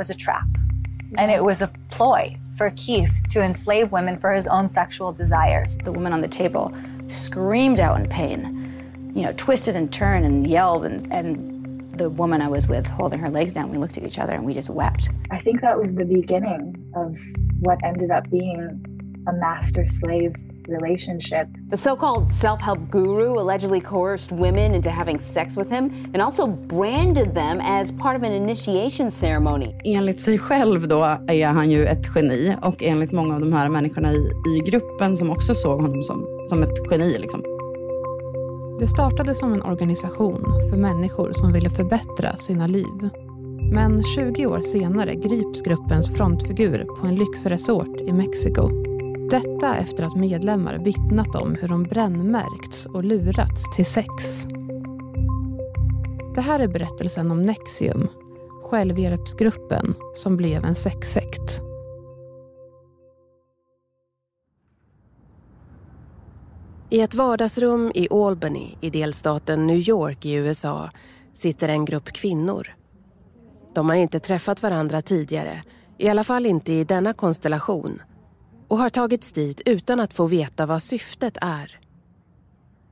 was a trap. And it was a ploy for Keith to enslave women for his own sexual desires. The woman on the table screamed out in pain, you know, twisted and turned and yelled. And, and the woman I was with, holding her legs down, we looked at each other and we just wept. I think that was the beginning of what ended up being a master slave relationship. The so called self help guru allegedly coerced women into having sex with him and also branded them as part of an initiation ceremony. Enligt sig själv då är han ju ett geni och enligt många av de här människorna i, i gruppen som också såg honom som, som ett geni. Liksom. Det startade som en organisation för människor som ville förbättra sina liv. Men 20 år senare grips gruppens frontfigur på en lyxresort i Mexiko. Detta efter att medlemmar vittnat om hur de brännmärkts och lurats till sex. Det här är berättelsen om Nexium, självhjälpsgruppen som blev en sexsekt. I ett vardagsrum i Albany i delstaten New York i USA sitter en grupp kvinnor. De har inte träffat varandra tidigare, i alla fall inte i denna konstellation och har tagits dit utan att få veta vad syftet är.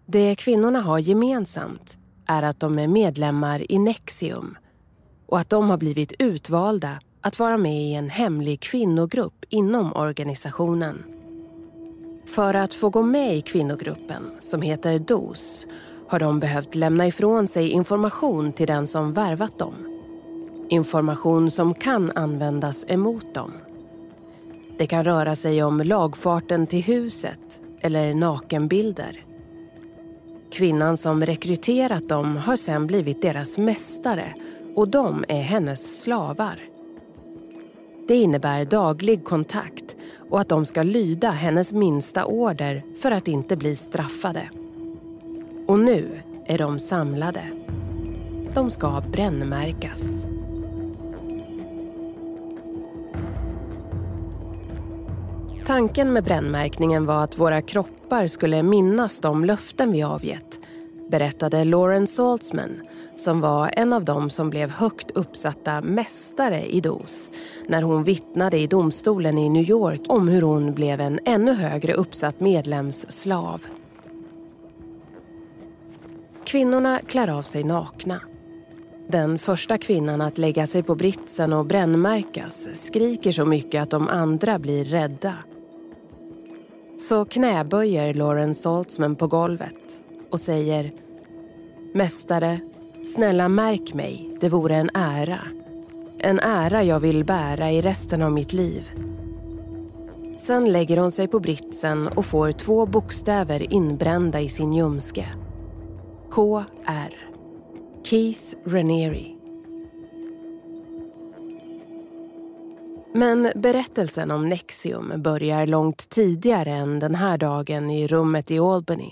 Det kvinnorna har gemensamt är att de är medlemmar i Nexium och att de har blivit utvalda att vara med i en hemlig kvinnogrupp inom organisationen. För att få gå med i kvinnogruppen, som heter DOS, har de behövt lämna ifrån sig information till den som värvat dem. Information som kan användas emot dem. Det kan röra sig om lagfarten till huset eller nakenbilder. Kvinnan som rekryterat dem har sen blivit deras mästare och de är hennes slavar. Det innebär daglig kontakt och att de ska lyda hennes minsta order för att inte bli straffade. Och nu är de samlade. De ska brännmärkas. Tanken med brännmärkningen var att våra kroppar skulle minnas de löften vi avgett, berättade Lauren Saltzman som var en av dem som blev högt uppsatta mästare i dos när hon vittnade i domstolen i New York om hur hon blev en ännu högre uppsatt medlemsslav. Kvinnorna klär av sig nakna. Den första kvinnan att lägga sig på britsen och brännmärkas skriker så mycket att de andra blir rädda. Så knäböjer Lauren Saltzman på golvet och säger Mästare, snälla märk mig, det vore en ära. En ära jag vill bära i resten av mitt liv. Sen lägger hon sig på britsen och får två bokstäver inbrända i sin ljumske. KR. Keith Ranieri. Men berättelsen om Nexium börjar långt tidigare än den här dagen i rummet i Albany.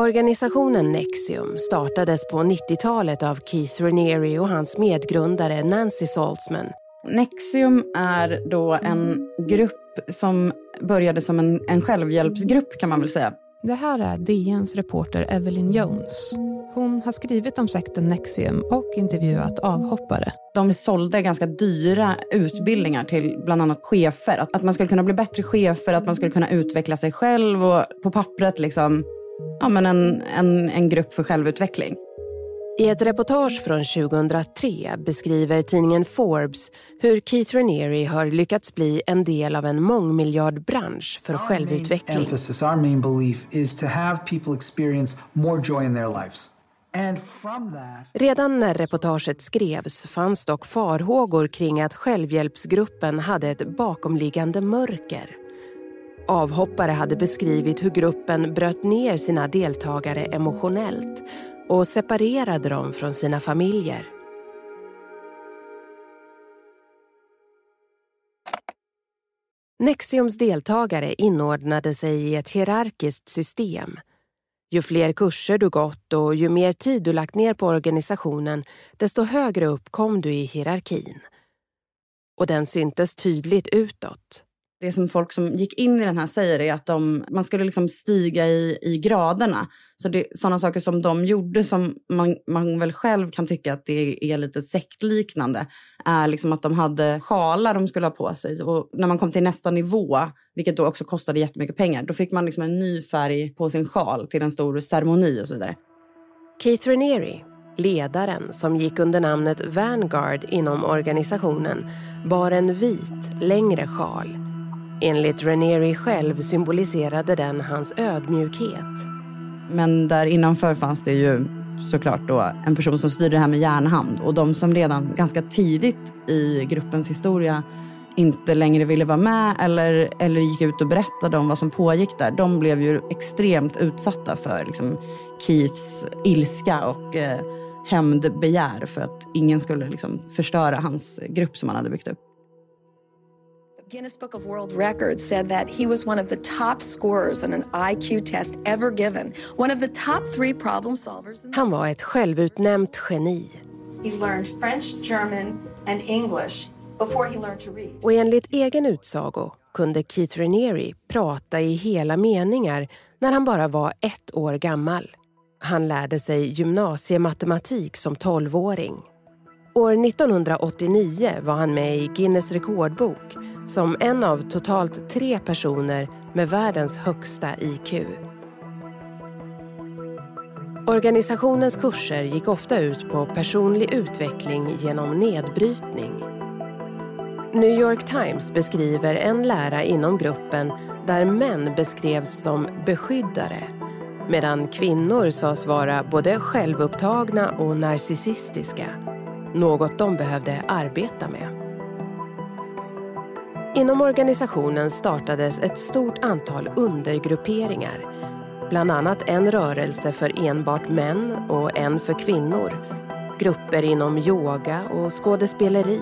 Organisationen Nexium startades på 90-talet av Keith Raniere och hans medgrundare Nancy Saltzman. Nexium är då en grupp som började som en, en självhjälpsgrupp kan man väl säga. Det här är DNs reporter Evelyn Jones. Hon har skrivit om sekten Nexium och intervjuat avhoppare. De sålde ganska dyra utbildningar till bland annat chefer. Att, att man skulle kunna bli bättre chefer, att man skulle kunna utveckla sig själv och på pappret liksom, ja, men en, en, en grupp för självutveckling. I ett reportage från 2003 beskriver tidningen Forbes hur Keith Raniere har lyckats bli en del av en mångmiljardbransch för självutveckling. Emphasis, our main belief is to have people experience more joy in their lives. Redan när reportaget skrevs fanns dock farhågor kring att självhjälpsgruppen hade ett bakomliggande mörker. Avhoppare hade beskrivit hur gruppen bröt ner sina deltagare emotionellt och separerade dem från sina familjer. Nexiums deltagare inordnade sig i ett hierarkiskt system. Ju fler kurser du gått och ju mer tid du lagt ner på organisationen, desto högre upp kom du i hierarkin. Och den syntes tydligt utåt det som folk som gick in i den här säger är att de, man skulle liksom stiga i, i graderna. Så det, sådana saker som de gjorde som man, man väl själv kan tycka att det är lite sektliknande är liksom att de hade sjalar de skulle ha på sig. Och när man kom till nästa nivå, vilket då också kostade jättemycket pengar, då fick man liksom en ny färg på sin sjal till en stor ceremoni och så vidare. Keith Raniere, ledaren som gick under namnet Vanguard inom organisationen, bar en vit, längre sjal Enligt Ranieri själv symboliserade den hans ödmjukhet. Men där innanför fanns det ju såklart då en person som styrde det här med järnhand och de som redan ganska tidigt i gruppens historia inte längre ville vara med eller, eller gick ut och berättade om vad som pågick där. De blev ju extremt utsatta för liksom, Keiths ilska och eh, hämndbegär för att ingen skulle liksom, förstöra hans grupp som han hade byggt upp. Guinness Book of World Records said that he was one of the top scorers on an IQ test ever given. One of the top three problem solvers. Han var ett självutnämnt geni. He learned French, German and English before he learned to read. Och enligt egen utsago kunde Keith Raniere prata i hela meningar när han bara var ett år gammal. Han lärde sig gymnasiematematik som tolvåring. År 1989 var han med i Guinness rekordbok som en av totalt tre personer med världens högsta IQ. Organisationens kurser gick ofta ut på personlig utveckling genom nedbrytning. New York Times beskriver en lära inom gruppen där män beskrevs som beskyddare medan kvinnor sades vara både självupptagna och narcissistiska. Något de behövde arbeta med. Inom organisationen startades ett stort antal undergrupperingar. Bland annat en rörelse för enbart män och en för kvinnor. Grupper inom yoga och skådespeleri.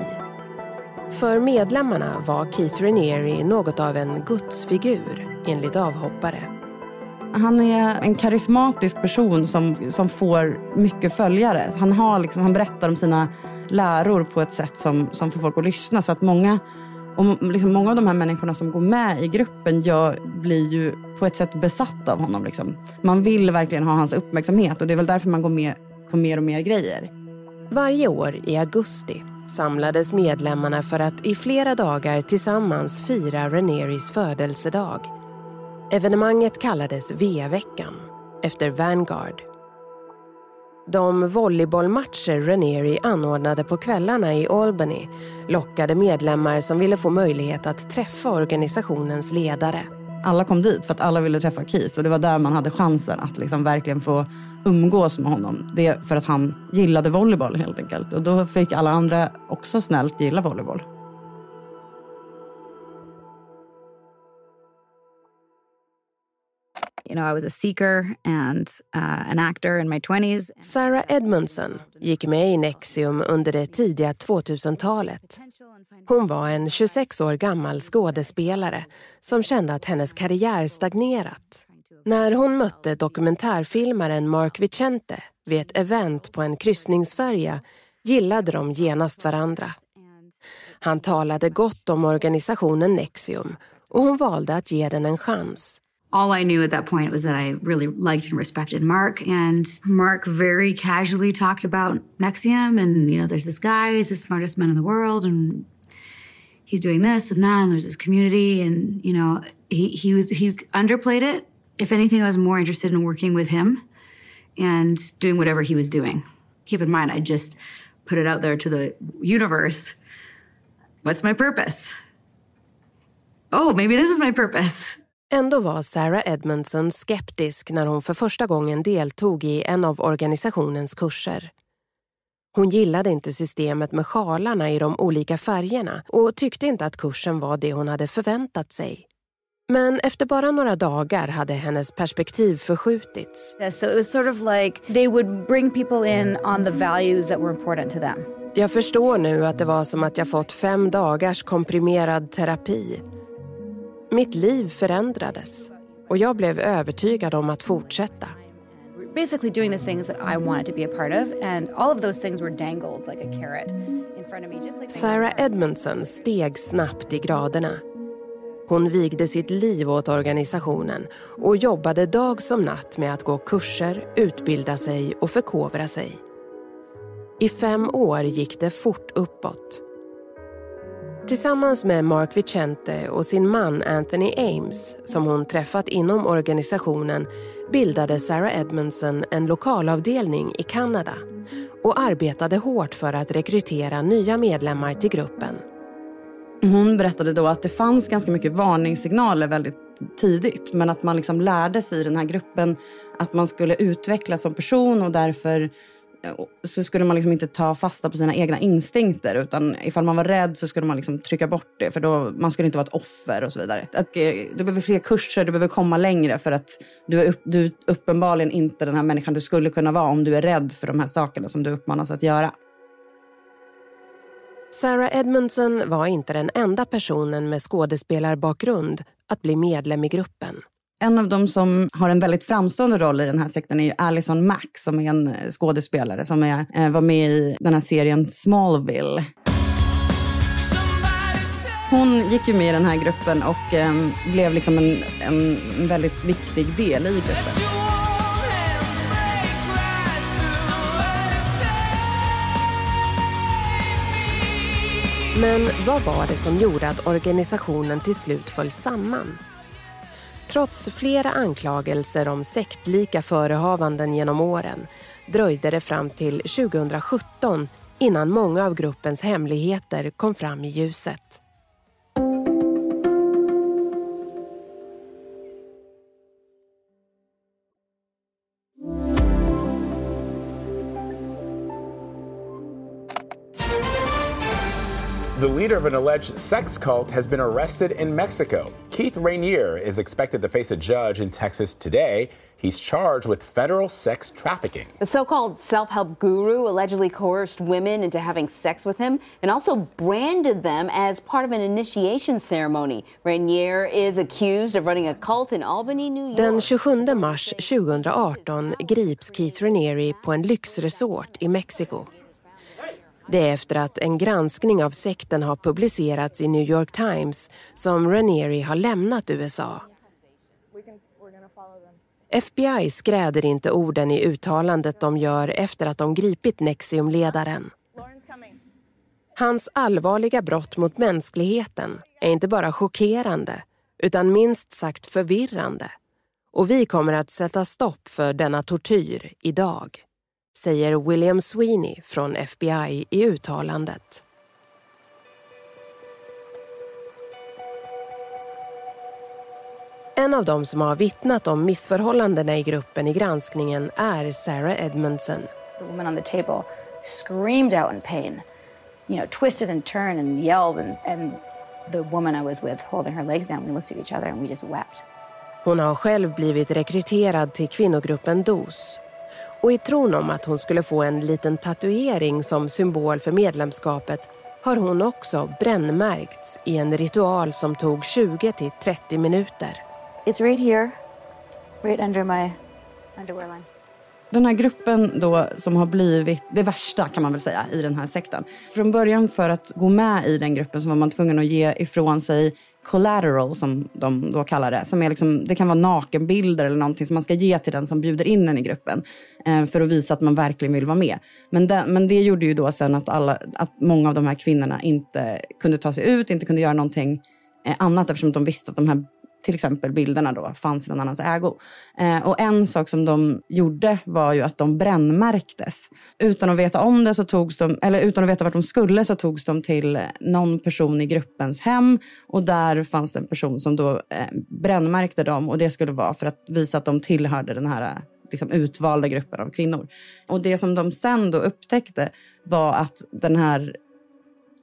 För medlemmarna var Keith Raniere något av en gudsfigur, enligt avhoppare. Han är en karismatisk person som, som får mycket följare. Han, har liksom, han berättar om sina läror på ett sätt som, som får folk att lyssna. Så att många och liksom många av de här människorna som går med i gruppen jag blir ju på ett sätt besatta av honom. Liksom. Man vill verkligen ha hans uppmärksamhet och det är väl därför man går med på mer och mer grejer. Varje år i augusti samlades medlemmarna för att i flera dagar tillsammans fira Reneris födelsedag. Evenemanget kallades V-veckan, efter Vanguard. De volleybollmatcher Ranieri anordnade på kvällarna i Albany lockade medlemmar som ville få möjlighet att träffa organisationens ledare. Alla kom dit för att alla ville träffa Keith och det var där man hade chansen att liksom verkligen få umgås med honom. Det för att han gillade volleyboll helt enkelt. Och då fick alla andra också snällt gilla volleyboll. You know, I was a seeker and uh, an actor in my 20s. Sarah Edmondson gick med i Nexium under det tidiga 2000-talet. Hon var en 26 år gammal skådespelare som kände att hennes karriär stagnerat. När hon mötte dokumentärfilmaren Mark Vicente vid ett event på en kryssningsfärja gillade de genast varandra. Han talade gott om organisationen Nexium och hon valde att ge den en chans. All I knew at that point was that I really liked and respected Mark. And Mark very casually talked about Nexium and, you know, there's this guy, he's the smartest man in the world, and he's doing this and that, and there's this community. And, you know, he, he was, he underplayed it. If anything, I was more interested in working with him and doing whatever he was doing. Keep in mind, I just put it out there to the universe. What's my purpose? Oh, maybe this is my purpose. Ändå var Sarah Edmondson skeptisk när hon för första gången deltog i en av organisationens kurser. Hon gillade inte systemet med sjalarna i de olika färgerna och tyckte inte att kursen var det hon hade förväntat sig. Men efter bara några dagar hade hennes perspektiv förskjutits. So it was sort of like they would bring people in on the values that were important to them. Jag förstår nu att det var som att jag fått fem dagars komprimerad terapi mitt liv förändrades och jag blev övertygad om att fortsätta. Basically doing the things that I wanted to be a part of and all of those things were dangled like a carrot in front of me. Just like Sarah Edmondson steg snabbt i graderna. Hon vigde sitt liv åt organisationen och jobbade dag som natt med att gå kurser, utbilda sig och förkovra sig. I fem år gick det fort uppåt. Tillsammans med Mark Vicente och sin man Anthony Ames, som hon träffat inom organisationen, bildade Sarah Edmondson en lokalavdelning i Kanada och arbetade hårt för att rekrytera nya medlemmar till gruppen. Hon berättade då att det fanns ganska mycket varningssignaler väldigt tidigt men att man liksom lärde sig i den här gruppen att man skulle utvecklas som person och därför så skulle man liksom inte ta fasta på sina egna instinkter utan ifall man var rädd så skulle man liksom trycka bort det för då, man skulle inte vara ett offer och så vidare. Att, eh, du behöver fler kurser, du behöver komma längre för att du är, upp, du är uppenbarligen inte den här människan du skulle kunna vara om du är rädd för de här sakerna som du uppmanas att göra. Sarah Edmondson var inte den enda personen med skådespelarbakgrund att bli medlem i gruppen. En av dem som har en väldigt framstående roll i den här sekten är ju Alison Mack som är en eh, skådespelare som är, eh, var med i den här serien Smallville. Hon gick ju med i den här gruppen och ehm, blev liksom en, en väldigt viktig del i gruppen. Men vad var det som gjorde att organisationen till slut föll samman? Trots flera anklagelser om sektlika förehavanden genom åren dröjde det fram till 2017 innan många av gruppens hemligheter kom fram i ljuset. Leader of an alleged sex cult has been arrested in Mexico. Keith Rainier is expected to face a judge in Texas today. He's charged with federal sex trafficking. The so called self help guru allegedly coerced women into having sex with him and also branded them as part of an initiation ceremony. Rainier is accused of running a cult in Albany, New York. Den 27 mars 2018 grips Keith Raniere på en lyxresort i Mexiko. Det är efter att en granskning av sekten har publicerats i New York Times som Ranieri har lämnat USA. FBI skräder inte orden i uttalandet de gör efter att de gripit Nexium-ledaren. Hans allvarliga brott mot mänskligheten är inte bara chockerande utan minst sagt förvirrande. Och vi kommer att sätta stopp för denna tortyr idag säger William Sweeney från FBI i uttalandet. En av dem som har vittnat om missförhållandena i gruppen i granskningen är Sarah Edmondson. The woman on the table screamed out in pain, you know, twisted and turned and yelled and, and the woman I was with holding her legs down, we looked at each other and we just wept. Hon har själv blivit rekryterad till kvinnogruppen DOS och i tron om att hon skulle få en liten tatuering som symbol för medlemskapet har hon också brännmärkts i en ritual som tog 20 till 30 minuter. It's right here, right under my underwear line. Den här gruppen då som har blivit det värsta kan man väl säga i den här sekten. Från början för att gå med i den gruppen så var man tvungen att ge ifrån sig collateral som de då kallar det. Som är liksom, det kan vara nakenbilder eller någonting som man ska ge till den som bjuder in en i gruppen. Eh, för att visa att man verkligen vill vara med. Men, det, men det gjorde ju då sen att, alla, att många av de här kvinnorna inte kunde ta sig ut, inte kunde göra någonting eh, annat eftersom de visste att de här till exempel bilderna då fanns i någon annans ägo. Eh, och en sak som de gjorde var ju att de brännmärktes. Utan att veta om det så togs de, eller utan att veta vart de skulle så togs de till någon person i gruppens hem och där fanns det en person som då eh, brännmärkte dem och det skulle vara för att visa att de tillhörde den här liksom, utvalda gruppen av kvinnor. Och det som de sen då upptäckte var att den här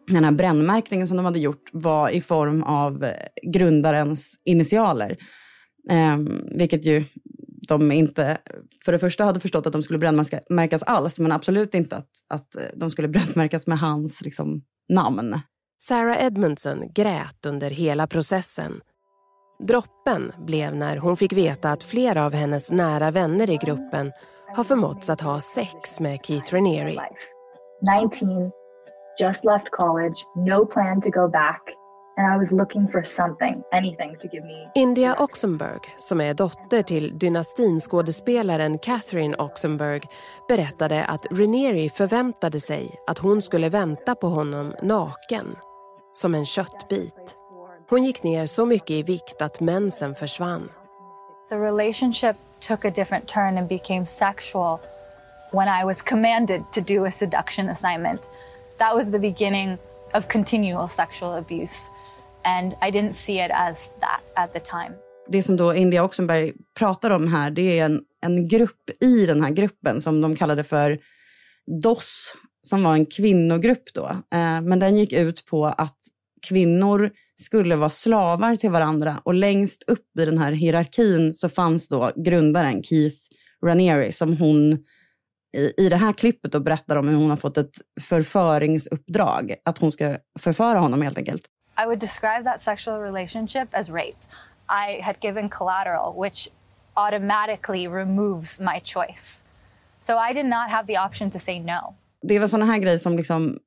den här brännmärkningen som de hade gjort var i form av eh, grundarens initialer. Eh, vilket ju de inte, för det första hade förstått att de skulle brännmärkas alls, men absolut inte att, att eh, de skulle brännmärkas med hans liksom, namn. Sarah Edmondson grät under hela processen. Droppen blev när hon fick veta att flera av hennes nära vänner i gruppen har förmåtts att ha sex med Keith Raniere. 19 just left college, no plan to go back. And I was looking for something, anything to give me. India Oxenberg, som är dotter till dynastinskådespelaren Catherine Oxenberg, berättade att Ranieri förväntade sig att hon skulle vänta på honom naken, som en köttbit. Hon gick ner så mycket i vikt att mensen försvann. The relationship took a different turn and became sexual when I was commanded to do a seduction assignment. That was the beginning of continual sexual abuse. And I didn't see it as that at the time. Det som då India Oxenberg pratar om här, det är en, en grupp i den här gruppen som de kallade för DOS, som var en kvinnogrupp då. Eh, men den gick ut på att kvinnor skulle vara slavar till varandra och längst upp i den här hierarkin så fanns då grundaren Keith Ranieri som hon i, i det här klippet då berättar om hur hon har fått ett förföringsuppdrag. Att hon ska förföra honom helt enkelt. I would describe that sexual relationship as rape. I had given collateral, which automatically removes my choice. So I did not have the option to say no. Det var sådana här grejer som liksom,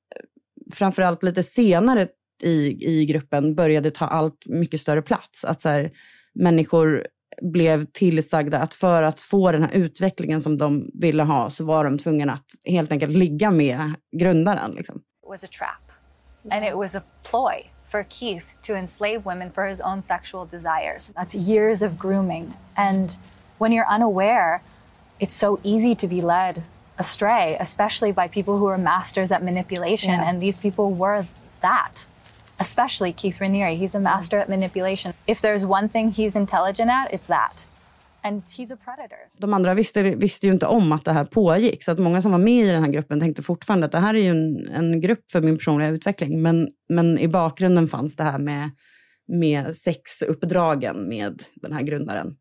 framförallt lite senare i, i gruppen började ta allt mycket större plats. Att så här, människor blev tillsagda att för att få den här utvecklingen som de ville ha så var de tvungna att helt enkelt ligga med grundaren. Liksom. It was a trap. And it was a ploy for Keith to enslave women for his own sexual desires. That's years of grooming. And when you're unaware, it's so easy to be led astray, especially by people who are masters at manipulation. Yeah. And these people were that. Especially Keith Raniere. He's a master at manipulation. If there's one thing he's intelligent at, it's that. And he's a predator. De andra visste, visste ju inte om att det här pågick. Så att många som var med i den här gruppen tänkte fortfarande att det här är ju en, en grupp för min personliga utveckling. Men, men i bakgrunden fanns det här med, med sexuppdragen med den här grundaren.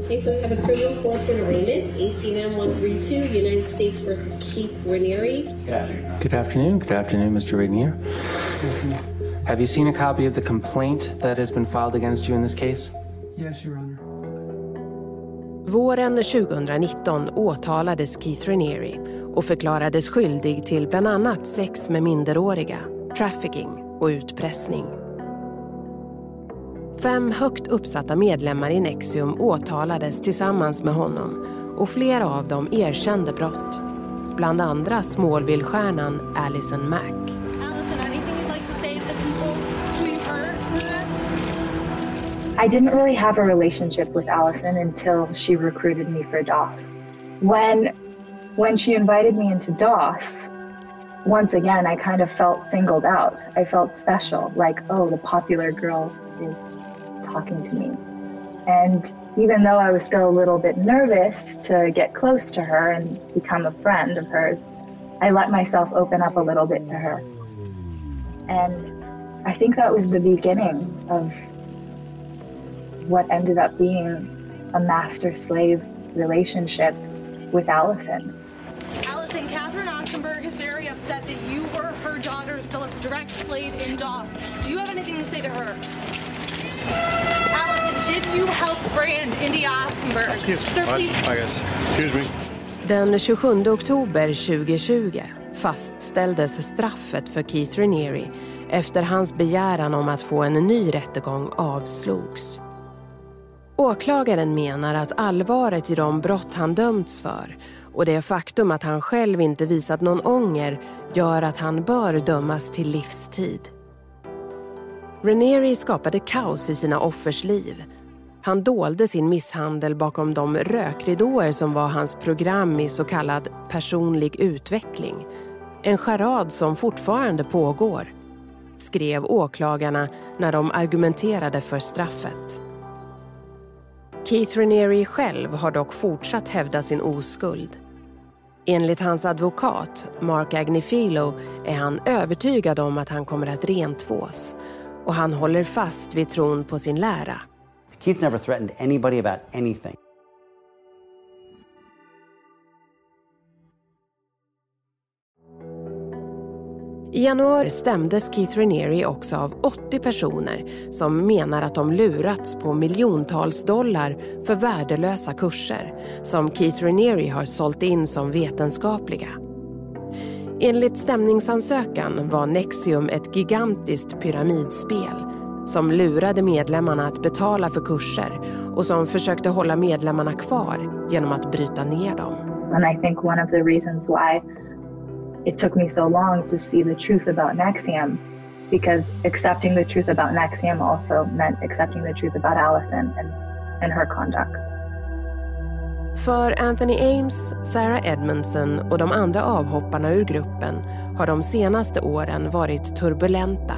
Okay, so we have a criminal cause for an arraignment, 18M132, United States versus Keith Raniere. Good afternoon. Good afternoon, Mr. Regnier. Have you seen a copy of the complaint that has been filed against you in this case? Yes, Your Honor. Våren 2019 åtalades Keith Raniere och förklarades skyldig till bland annat sex med minderåriga, trafficking och utpressning. Fem högt uppsatta medlemmar i Nexium åtalades tillsammans med honom och flera av dem erkände brott. Bland andra Smallville-stjärnan Alison Mack. Allison, us? I didn't really have a relationship with Allison until she recruited me for DOS. When when she invited me into DOS, once again I kind of felt singled out. I felt special, like, oh, the popular girl is talking to me. And even though I was still a little bit nervous to get close to her and become a friend of hers, I let myself open up a little bit to her. And I think that was the beginning of what ended up being a master slave relationship with Allison. Allison, Catherine Oxenberg is very upset that you were her daughter's direct slave in DOS. Do you have anything to say to her? Allison, did you help brand India Oxenberg? Sir, please. I guess. Excuse me. Den 27 oktober 2020 fastställdes straffet för Keith Raniere efter hans begäran om att få en ny rättegång avslogs. Åklagaren menar att allvaret i de brott han dömts för och det faktum att han själv inte visat någon ånger gör att han bör dömas till livstid. Ranieri skapade kaos i sina offers liv. Han dolde sin misshandel bakom de rökridåer som var hans program i så kallad personlig utveckling. En charad som fortfarande pågår, skrev åklagarna när de argumenterade för straffet. Keith Ranieri själv har dock fortsatt hävda sin oskuld. Enligt hans advokat, Mark Agnifilo, är han övertygad om att han kommer att rentvås och han håller fast vid tron på sin lära. Keith never threatened anybody about anything. I januari stämdes Keith Raniere också av 80 personer som menar att de lurats på miljontals dollar för värdelösa kurser som Keith Raniere har sålt in som vetenskapliga. Enligt stämningsansökan var Nexium ett gigantiskt pyramidspel som lurade medlemmarna att betala för kurser och som försökte hålla medlemmarna kvar genom att bryta ner dem. And I think one of the reasons why it took me so long to see the truth about Nexium because accepting the truth about Nexium also meant accepting the truth about Allison and, and her conduct. För Anthony Ames, Sarah Edmondson och de andra avhopparna ur gruppen har de senaste åren varit turbulenta.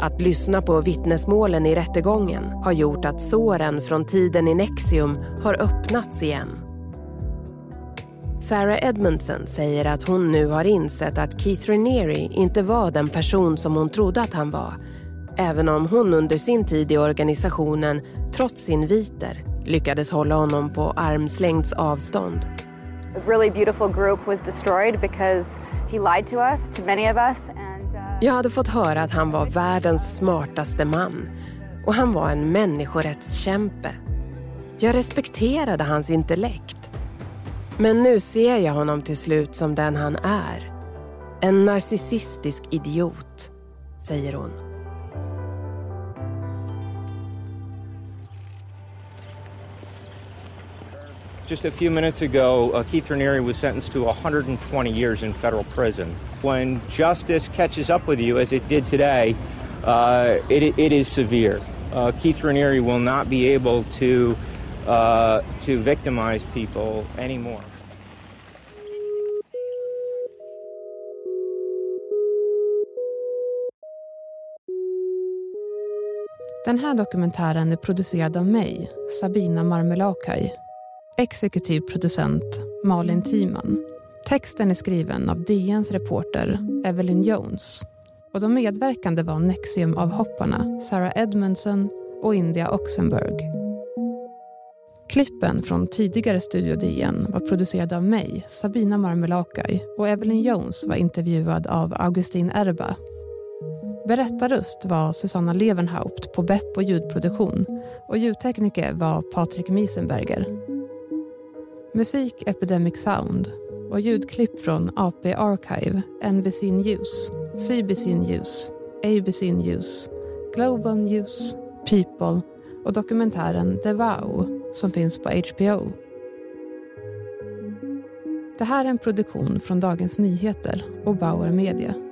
Att lyssna på vittnesmålen i rättegången har gjort att såren från tiden i Nexium har öppnats igen. Sarah Edmondson säger att hon nu har insett att Keith Raniere inte var den person som hon trodde att han var. Även om hon under sin tid i organisationen, trots sin viter, lyckades hålla honom på armslängds avstånd. A really beautiful group was destroyed because he lied to us, to many of us. And, uh... Jag hade fått höra att han var världens smartaste man och han var en människorättskämpe. Jag respekterade hans intellekt. Men nu ser jag honom till slut som den han är. En narcissistisk idiot, säger hon. Just a few minutes ago, uh, Keith Raniere was sentenced to 120 years in federal prison. When justice catches up with you, as it did today, uh, it, it is severe. Uh, Keith Raniere will not be able to, uh, to victimize people anymore. Den här dokumentären är producerad av mig, Sabina Marmelakai. Exekutiv producent Malin Timan. Texten är skriven av DNs reporter Evelyn Jones. Och de medverkande var Nexium-avhopparna Sarah Edmondson och India Oxenberg. Klippen från tidigare Studio DN var producerade av mig, Sabina Marmelakai och Evelyn Jones var intervjuad av Augustin Erba Berättarröst var Susanna Levenhaupt på Beppo och ljudproduktion och ljudtekniker var Patrik Miesenberger. Musik Epidemic Sound och ljudklipp från AP Archive, NBC News, CBC News, ABC News, Global News, People och dokumentären The Vow som finns på HBO. Det här är en produktion från Dagens Nyheter och Bauer Media.